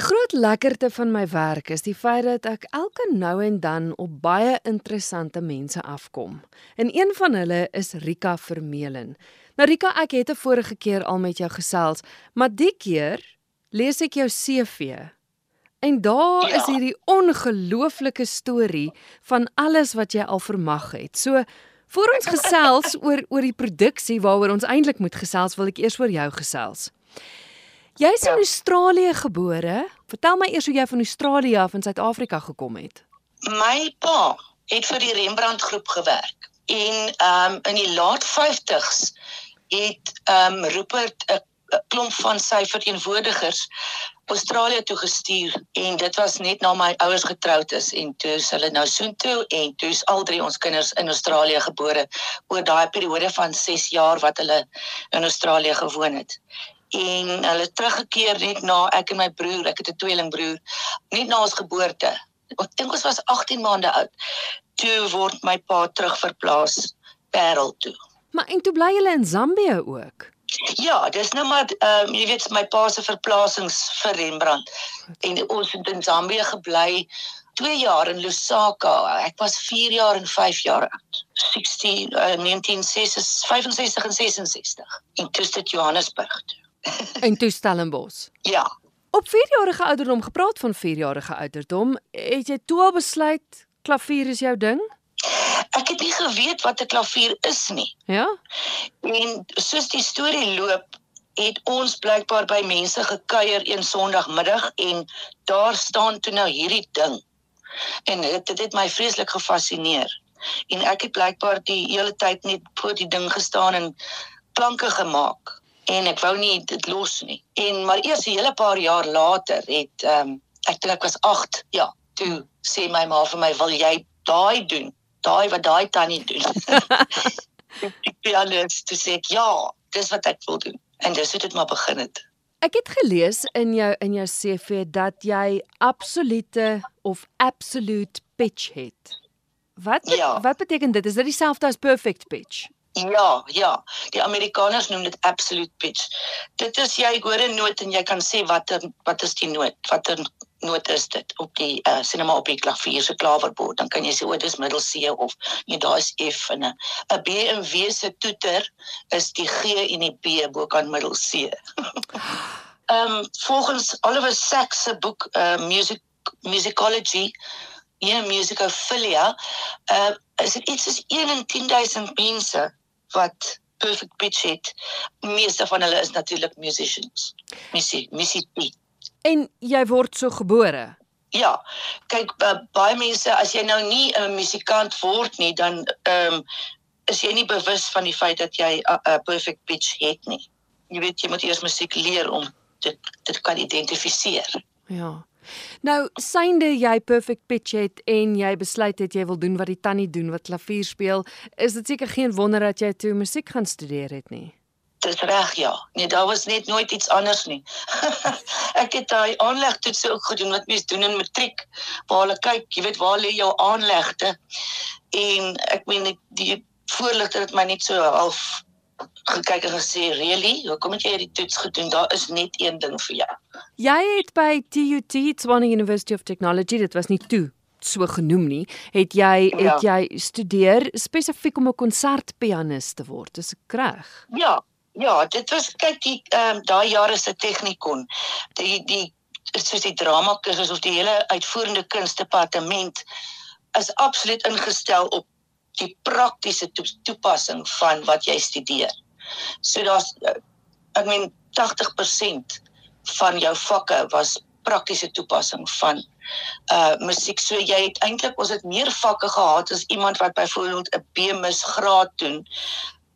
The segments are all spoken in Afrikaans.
'n Groot lekkerte van my werk is die feit dat ek elke nou en dan op baie interessante mense afkom. En een van hulle is Rika Vermeulen. Nou Rika, ek het 'n vorige keer al met jou gesels, maar die keer lees ek jou CV. En daar ja. is hierdie ongelooflike storie van alles wat jy al vermag het. So voor ons gesels oor oor die produksie waaroor ons eintlik moet gesels, wil ek eers oor jou gesels. Jy's in ja. Australië gebore. Vertel my eers hoe jy van Australië af in Suid-Afrika gekom het. My pa het vir die Rembrandt groep gewerk en ehm um, in die laat 50s het ehm um, Rupert 'n klomp van sy verteenwoordigers Australië toe gestuur en dit was net na my ouers getroud is en toe is hulle nou soontoe en toe is al drie ons kinders in Australië gebore oor daai periode van 6 jaar wat hulle in Australië gewoon het en hulle teruggekeer net na ek en my broer, ek het 'n tweelingbroer, net na ons geboorte. Ek dink ons was 18 maande oud. Toe word my pa terugverplaas Parel toe. Maar en toe bly hulle in Zambië ook. Ja, dis nou maar ehm um, jy weet my pa se verplasings vir Rembrandt. En ons het in Zambië gebly 2 jaar in Lusaka. Ek was 4 jaar en 5 jaar oud. 16 uh, 1965 en 66 in Tustet Johannesburg. Toe. in Toestellenbos. Ja. Op 4-jarige ouderdom gepraat van 4-jarige ouderdom, het jy toe al besluit klavier is jou ding? Ek het nie geweet wat 'n klavier is nie. Ja. En soos die storie loop, het ons blykbaar by mense gekuier een Sondagmiddag en daar staan toe nou hierdie ding. En dit het, het my vreeslik gefassineer. En ek het blykbaar die hele tyd net voor die ding gestaan en klanke gemaak en ek wou nie dit los nie. En maar eers 'n hele paar jaar later het ehm um, ek dink ek was 8, ja, toe sê my ma vir my, "Wil jy daai doen? Daai wat daai tannie doen." ek het alles te sê, "Ja, dis wat ek wil doen." En dis hoe dit maar begin het. Ek het gelees in jou in jou CV dat jy absolute of absolute pitch het. Wat ja. wat beteken dit? Is dit dieselfde as perfect pitch? Ja, ja. Die Amerikaners noem dit absolute pitch. Dit is jy hoor 'n noot en jy kan sê watter wat is die noot? Watter noot is dit op die uh net maar op die klavier se klaverbord. Dan kan jy sê o, dis middel C of nee, daar's F en 'n 'n B en W se toeter is die G en die B bo kan middel C. Ehm um, volgens Oliver Sacks se boek uh Music Musicology Ja, musicophilia. Uh is dit iets soos 1 in 10000 mense wat perfect pitch het. Meeste van hulle is natuurlik musicians. Missie P. En jy word so gebore. Ja. Kyk baie mense as jy nou nie 'n musikant word nie, dan ehm um, is jy nie bewus van die feit dat jy 'n perfect pitch het nie. Jy weet jy moet eers musiek leer om dit dit kan identifiseer. Ja. Nou, synde jy perfect pitch het en jy besluit het jy wil doen wat die tannie doen wat klavier speel, is dit seker geen wonder dat jy toe musiek gaan studeer het nie. Dis reg ja. Nee, daar was net nooit iets anders nie. ek het daai aanlegtoetse ook gedoen wat mense doen in matriek. Waar hulle kyk, jy weet waar lê jou aanlegte? En ek meen die voorligter het my net so half gekyk en gesê, "Really? Hoekom het jy hierdie toets gedoen? Daar is net een ding vir jou." Jy het by TUT, Tshwane University of Technology, dit was nie toe so genoem nie, het jy ja. het jy studeer spesifiek om 'n konsertpianis te word. Dis reg? Ja. Ja, dit was kyk die ehm um, daai jare se tegnikon. Die die soos die drama kursus of die hele uitvoerende kunstdepartement is absoluut ingestel op die praktiese toepassing van wat jy studeer. So daar's eh, ek meen 80% van jou vakke was praktiese toepassing van uh musiek. So jy het eintlik ons het meer vakke gehad as iemand wat byvoorbeeld 'n B-mus graad doen.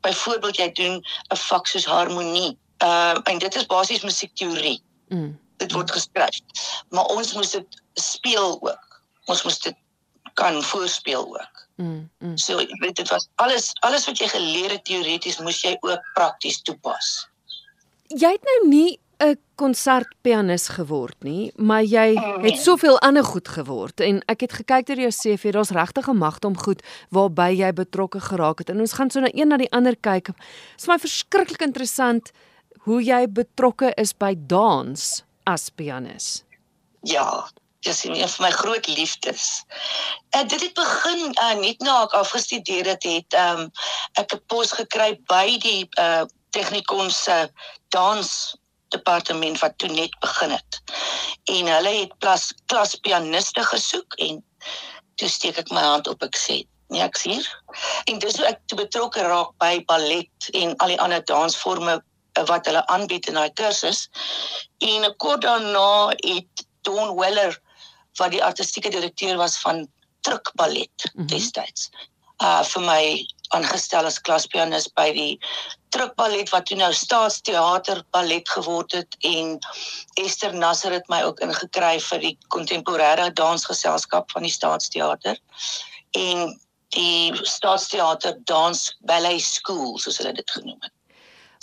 Byvoorbeeld jy doen 'n vak soos harmonie. Uh en dit is basies musiekteorie. Mm. Dit word geskryf. Maar ons moes dit speel ook. Ons moes dit kan voorspeel ook. Mm, mm. So jy weet dit was alles alles wat jy geleer het teoreties moes jy ook prakties toepas. Jy het nou nie 'n konsertpianis geword nie, maar jy mm. het soveel ander goed geword en ek het gekyk deur jou CV, daar's regtig 'n magte om goed waarby jy betrokke geraak het. En ons gaan so na een na die ander kyk. Dit is my verskriklik interessant hoe jy betrokke is by dans as pianis. Ja, dis een van my groot liefdes. En dit het begin uh, net na ek afgestudeer het, het um, ek 'n pos gekry by die uh, Technikon se dans departement wat toe net begin het. En hulle het klas klaspianiste gesoek en toe steek ek my hand op ek sê nee ek sien. En dis hoe ek betrokke raak by ballet en al die ander dansforme eh, wat hulle aanbied in daai kursus. En kort daarna het Don Weller wat die artistieke direkteur was van Truck Ballet mm -hmm. destyds. Uh vir my aangestel as klaspianis by die Truck Ballet wat toe nou Staatsteater Ballet geword het en Esther Nasser het my ook ingekry vir die kontemporêre dansgeselskap van die Staatsteater en die Staatsteater Dans Ballet School soos hulle dit genoem het.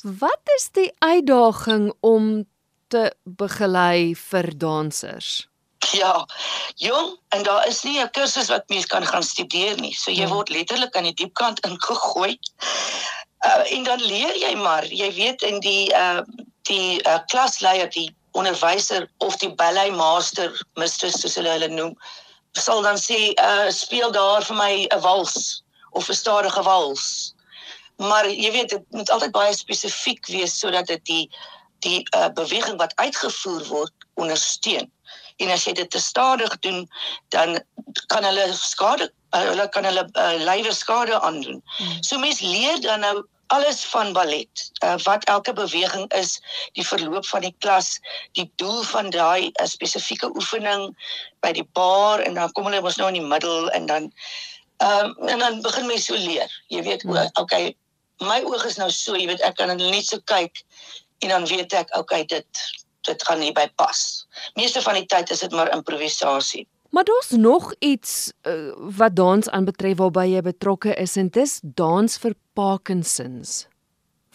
Wat is die uitdaging om te begelei vir dansers? Ja. Jong, en daar is nie 'n kursus wat mens kan gaan studeer nie. So jy hmm. word letterlik aan die diep kant ingegooi. Uh en dan leer jy maar. Jy weet in die uh die uh, klasleier, die onderwyser of die ballet master, mistress soos hulle hulle noem, sal dan sê uh speel daar vir my 'n wals of 'n stadige wals. Maar jy weet dit moet altyd baie spesifiek wees sodat dit die die uh, beweging wat uitgevoer word ondersteun en as jy dit te stadig doen dan kan hulle skade uh, hulle kan hulle uh, lywe skade aandoen. Hmm. So mens leer dan nou alles van ballet. Uh, wat elke beweging is, die verloop van die klas, die doel van daai uh, spesifieke oefening by die bar en dan kom hulle mos nou in die middel en dan ehm um, en dan begin mens so leer. Jy weet, hmm. okay, my oog is nou so, jy weet ek kan net so kyk en dan weet ek okay dit dit gaan nie by pas. Meeste van die tyd is dit maar improvisasie. Maar daar's nog iets uh, wat dans aanbetref waarby jy betrokke is en dis dans vir Parkinsons.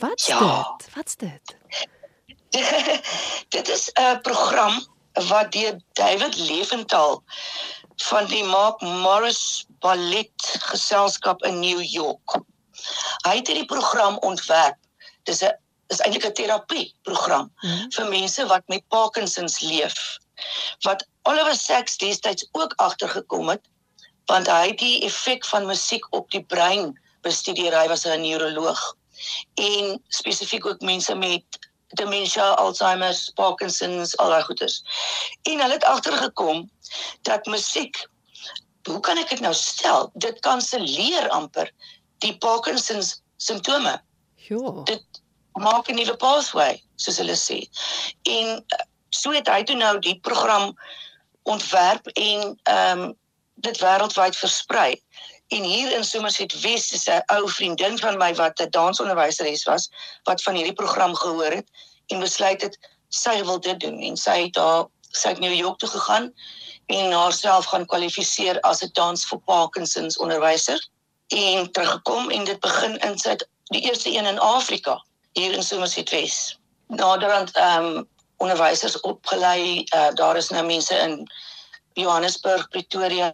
Wat's ja. dit? Wat's dit? dit is 'n program wat deur David Leventhal van die Mark Morris Ballet Geselskap in New York. Hy het hierdie program ontwerp. Dis 'n is eintlik 'n terapie program mm -hmm. vir mense wat met Parkinsons leef. Wat Oliver Sacks destyds ook agtergekom het want hy het die effek van musiek op die brein bestudeer. Hy was 'n neuroloog en spesifiek ook mense met dementia, Alzheimer, Parkinsons, al daai goeters. En hulle het agtergekom dat musiek hoe kan ek dit nou stel? Dit kanselleer amper die Parkinsons simptome. Ja. Dit maak 'n nuwe pathway soos hulle sê. En eh, so het hy toe nou die program ontwerp en ehm um, dit wêreldwyd versprei. En hier in Somerset West is 'n ou vriendin van my wat 'n dansonderwyseres was wat van hierdie program gehoor het en besluit het sy wil dit doen en sy het daar sy het New York toe gegaan en haarself gaan kwalifiseer as 'n dans vir Parkinsons onderwyser en teruggekom en dit begin in sy die eerste een in Afrika hier in Somerset West. Naderhand ehm um, onderwysers opgelei. Uh, daar is nou mense in Johannesburg, Pretoria,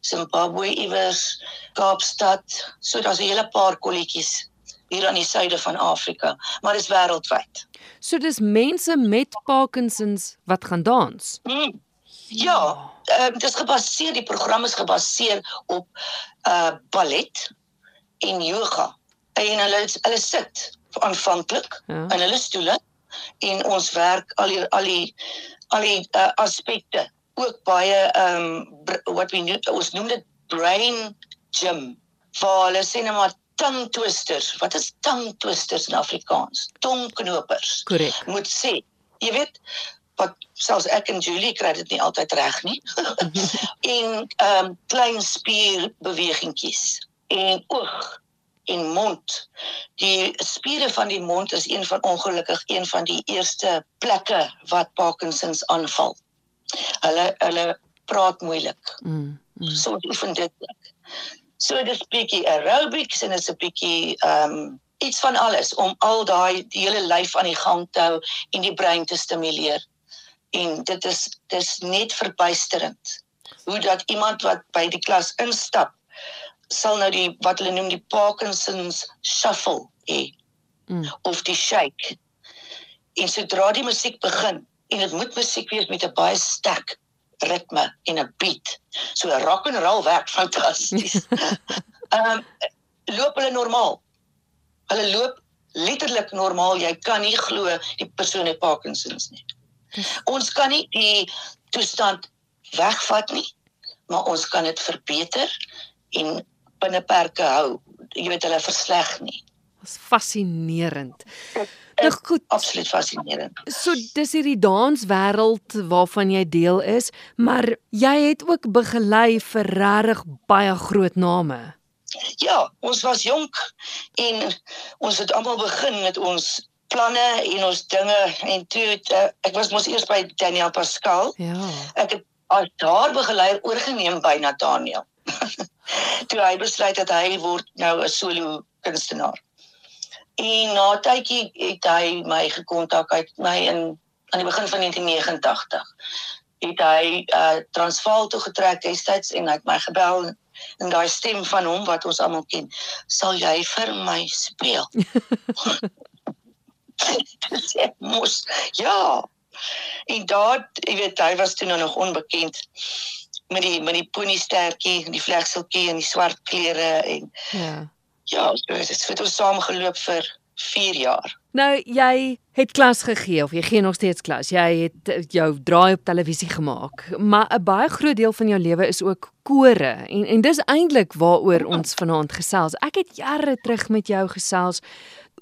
Zimbabwe iewers, Kaapstad. So daar's 'n hele paar kolletjies hier aan die suide van Afrika, maar dit is wêreldwyd. So dis mense met Parkinsons wat gaan dans. Hmm. Ja, ehm uh, dit is gebaseer, die program is gebaseer op uh ballet en yoga. En hulle hulle sit aanvanklik ja. in hulle stoele en ons werk al die al die al die uh, aspekte ook baie ehm um, wat we noem ons noem dit brain gym waar hulle sê net maar tongue twisters. Wat is tongue twisters in Afrikaans? Tongknopers. Korrek moet sê jy weet wat selfs ek en Julie kry dit nie altyd reg nie. En ehm um, klein spierbewegingkies en oog en mond. Die spiere van die mond is een van ongelukkig een van die eerste plekke wat Parkinsons aanval. Hulle hulle praat moeilik. Mm, mm. So oefen dit. So dis bietjie aerobics en is 'n bietjie ehm um, iets van alles om al daai die hele lyf aan die gang te hou en die brein te stimuleer. En dit is dis net verbuisterend hoe dat iemand wat by die klas instap sal nou die wat hulle noem die Parkinsons shuffle hê mm. of die shake. En sodra die musiek begin, en dit moet musiek wees met 'n baie sterk ritme en 'n beat. So rock and roll werk fantasties. Ehm um, loop hulle normaal. Hulle loop letterlik normaal. Jy kan nie glo die persoon het Parkinsons nie. Ons kan nie die toestand wegvat nie, maar ons kan dit verbeter en binne perke hou. Jy weet hulle versleg nie. Dit is fascinerend. Nou goed, absoluut fascinerend. So dis hierdie danswêreld waarvan jy deel is, maar jy het ook begelei vir regtig baie groot name. Ja, ons was jonk en ons het almal begin met ons planne en ons dinge en toe het, uh, ek was mos eers by Daniel Pascal. Ja. Ek het as daar begeleier oorgeneem by Nathaniel. toe hy besluit dat hy word nou 'n solo kunstenaar. En na tydjie het hy my gekontak uit my in aan die begin van 1989. Het hy uh Transvaal toe getrek destyds en hy het my gebel en daai stem van hom wat ons almal ken, sal jy vir my speel? sê mos ja. En daar, jy weet, hy was toe nou nog onbekend met die met die pony stertjie en die vlegseltjie en die swart klere en Ja. Ja, so het dit het ons saam geloop vir 4 jaar. Nou jy het klas gegee of jy gee nog steeds klas. Jy het eh, jou draai op televisie gemaak, maar 'n baie groot deel van jou lewe is ook kore en en dis eintlik waaroor ons vanaand gesels. Ek het jare terug met jou gesels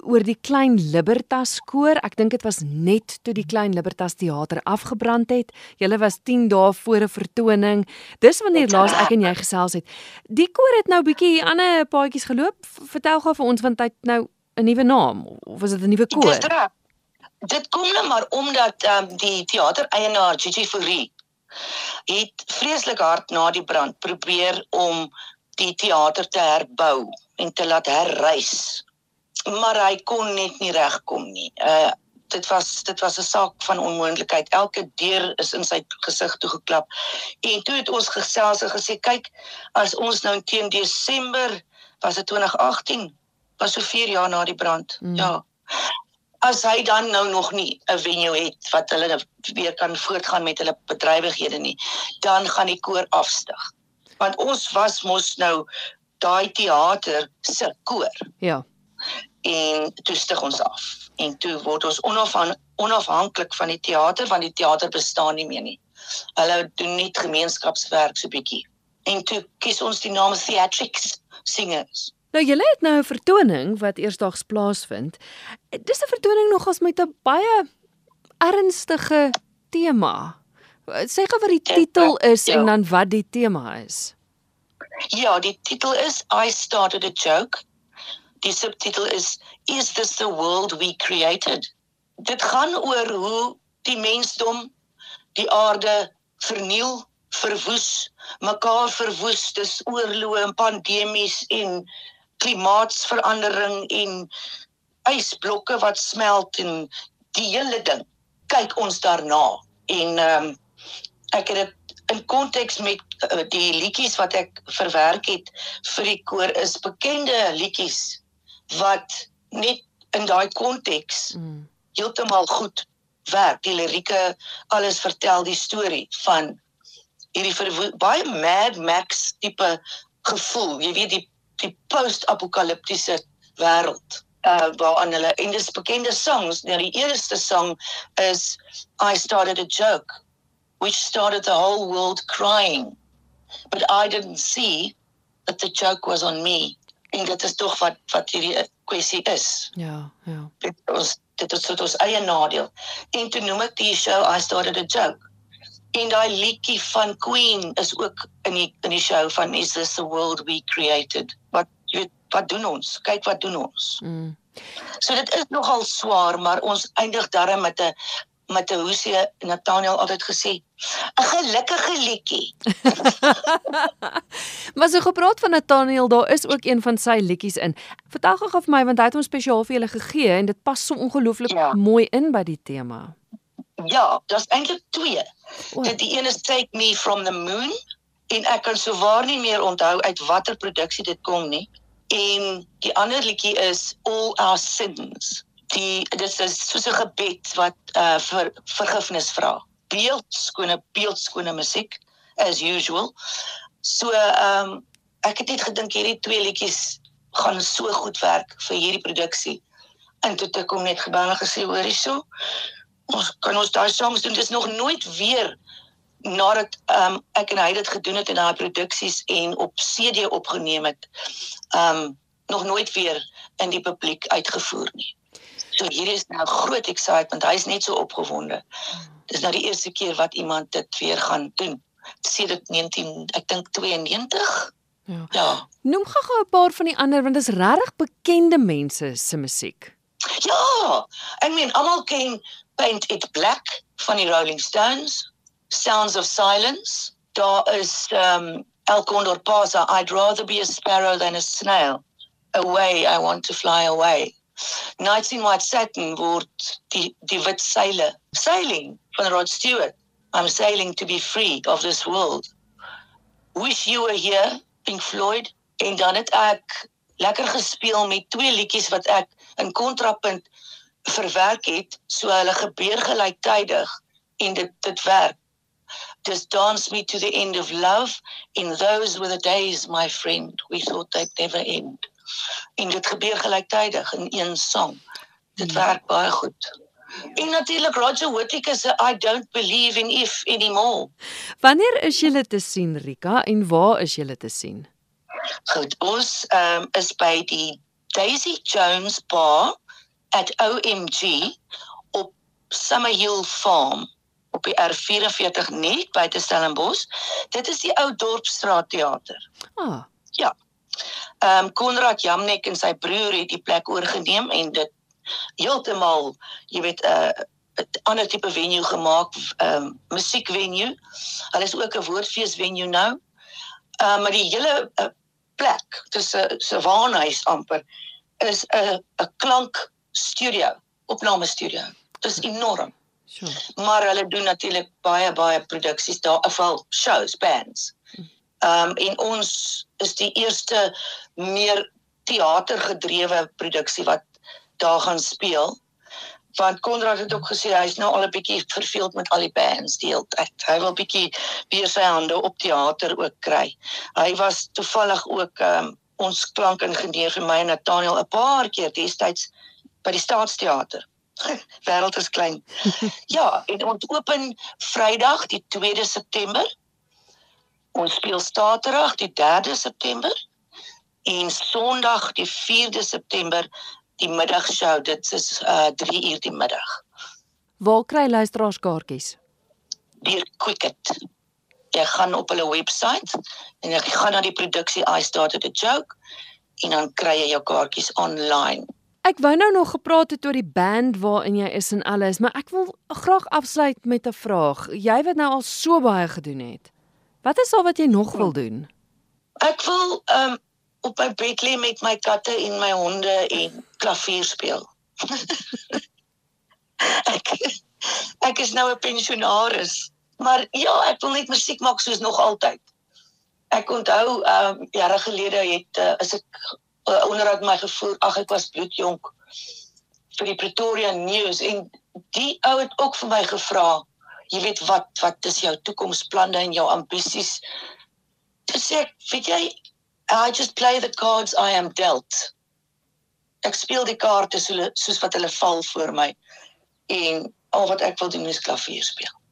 oor die Klein Libertas koor. Ek dink dit was net toe die Klein Libertas teater afgebrand het. Julle was 10 dae voor 'n vertoning. Dis wanneer laas ek en jy gesels het. Die koor het nou bietjie ander paadjies geloop. Vertel gou vir ons want hy het nou 'n nuwe naam of was dit 'n nuwe koor? Dit kom nou maar omdat um, die teatereienaar Gigi Fourie het vreeslik hard na die brand probeer om die teater te herbou en te laat herrys. Maar hy kon net nie regkom nie. Uh dit was dit was 'n saak van onmoontlikheid. Elke deur is in sy gesig toegeklap. En toe het ons gesels en gesê, kyk, as ons nou teen Desember was dit 2018 was so 4 jaar na die brand. Mm. Ja. As hy dan nou nog nie 'n venue het wat hulle weer kan voortgaan met hulle bedrywighede nie, dan gaan die koor afstig. Want ons was mos nou daai teater se koor Ja. En toe stig ons af. En toe word ons onafhan onafhanklik van die teater want die teater bestaan nie meer nie. Hulle doen net gemeenskapswerk so bietjie. En toe kies ons die naam Theatrics Singers. Nou julle het nou 'n vertoning wat eersdaags plaasvind. Dis 'n vertoning nogals met 'n baie ernstige tema. Sê gou wat die titel is Ja. en dan wat die tema is. Ja, die titel is I started a joke. Die subtitel is Is this the world we created? Dit gaan oor hoe die mensdom die aarde verniel, verwoes, mekaar verwoes, dis oorloë en pandemies en klimaatsverandering en ysblokke wat smelt en die hele ding. Kyk ons daarna en ehm um, ek het dit in konteks met uh, die liedjies wat ek verwerk het vir die koor is bekende liedjies wat net in daai konteks Mm. heeltemal goed werk. Die lirieke, alles vertel die storie van hierdie baie Mad Max tipe gevoel. Jy weet die die post-apokaliptiese wêreld uh waaraan hulle en dis bekende songs. Nou die eerste song is I started a joke which started the whole world crying. But I didn't see that the joke was on me. En dit is tog wat wat hierdie kwessie is Ja, ja. dit ons dit is tot ons eie nadeel. En toe noem ek die show I started a joke. En daai liedjie van Queen is ook in die in die show van Is this the world we created? Wat jy weet, wat doen ons? Kyk wat doen ons. Mm. So dit is nogal swaar, maar ons eindig darm met 'n met hoesie Nathaniel altyd gesê, 'n gelukkige liedjie. maar so gepraat van Nathaniel, daar is ook een van sy liedjies in. Vertel gou vir my want hy het hom spesiaal vir julle gegee en dit pas so ongelooflik Ja. mooi in by die tema. Ja, daar's eintlik twee. O, Dit die een is Take Me from the Moon en ek kan souwaar nie meer onthou uit watter produksie dit kom nie. En die ander liedjie is All Our Sins. Die dis is soos 'n gebed wat uh vir vergifnis vra. Beeldskone beeldskone musiek as usual. So ehm um, ek het net gedink hierdie twee liedjies gaan so goed werk vir hierdie produksie. En toe ek hom net gebel en gesê hoor hierso. Ons kan ons daai songs doen. Dis nog nooit weer nadat ehm um, ek en hy dit gedoen het in daai produksies en op CD opgeneem het. Ehm um, nog nooit weer in die publiek uitgevoer nie. So hier is nou groot excitement. Hy is net so opgewonde. Dis nou die eerste keer wat iemand dit weer gaan doen. Sedert 19 ek dink 92. Ja. ja. Noem gou 'n paar van die ander want dit is regtig bekende mense se musiek. Ja. Ek meen almal ken Paint It Black van die Rolling Stones, Sounds of Silence. Daar is um El Condor Pasa, I'd rather be a sparrow than a snail. Away, I want to fly away. Nights in White Satin word die die wit seile. Sailing van Rod Stewart. I'm sailing to be free of this world. Wish you were here, Pink Floyd. En dan het ek lekker gespeel met twee liedjies wat ek in kontrapunt verwerk het, so hulle gebeur gelyktydig en dit dit werk. Just dance me to the end of love in those were the days my friend we thought they'd never end en dit gebeur gelyktydig in een sang. Dit hmm. werk baie goed. En natuurlik Roger Whittaker se I don't believe in if anymore. Wanneer is julle te sien Rika en waar is julle te sien? Goed, ons um, is by die Daisy Jones Bar at OMG op Summerhill Farm op die R44 net buite Stellenbosch. Dit is die ou Dorpsstraat teater. Ah. Ja. Ehm um, Konrad Jamnek en sy broer het die plek oorgeneem en dit heeltemal, jy weet, 'n uh, 'n ander tipe venue gemaak, ehm um, musiekvenue. Hulle is ook 'n woordfees venue nou. Ehm um, maar die hele uh, plek, dis 'n Savanhuis amper, is 'n 'n klank studio, opname studio. Dis enorm. Sure. Maar hulle doen natuurlik baie baie produksies daar, afval shows, bands. Ehm um, en ons is die eerste meer teatergedrewe produksie wat daar gaan speel. Want Konrad het ook gesê hy's nou al 'n bietjie verveeld met al die bands die hele tyd. Hy wil bietjie weer sy hande op teater ook kry. Hy was toevallig ook ehm um, ons klankingenieur vir my en Nathaniel 'n paar keer destyds by die Staatsteater. Wêreld is klein. ja, en ons open Vrydag die 2de September Ons speel Saterdag die 3de September en Sondag die 4de September die middagshow. Dit is uh 3 uur die middag. Waar kry luisteraars kaartjies? Deur Quicket. Jy gaan op hulle webwerf en jy gaan na die produksie I started a joke en dan kry jy jou kaartjies online. Ek wou nou nog gepraat het oor die band waarin jy is en alles, maar ek wil graag afsluit met 'n vraag. Jy wat nou al so baie gedoen het. Wat is al wat jy nog wil doen? Ek wil um op my bed lê met my katte en my honde en klavier speel. ek ek is nou 'n pensionaris, maar ja, ek wil net musiek maak soos nog altyd. Ek onthou um jare gelede het uh, as ek uh, onderhoud my gevoer, ag ek was bloedjonk vir die Pretoria News en die ou het ook vir my gevra jy weet wat wat is jou toekomsplanne en jou ambisies dis ek weet jy i just play the cards i am dealt. Ek speel die kaarte so soos wat hulle val voor my. En al wat ek wil doen is klavier speel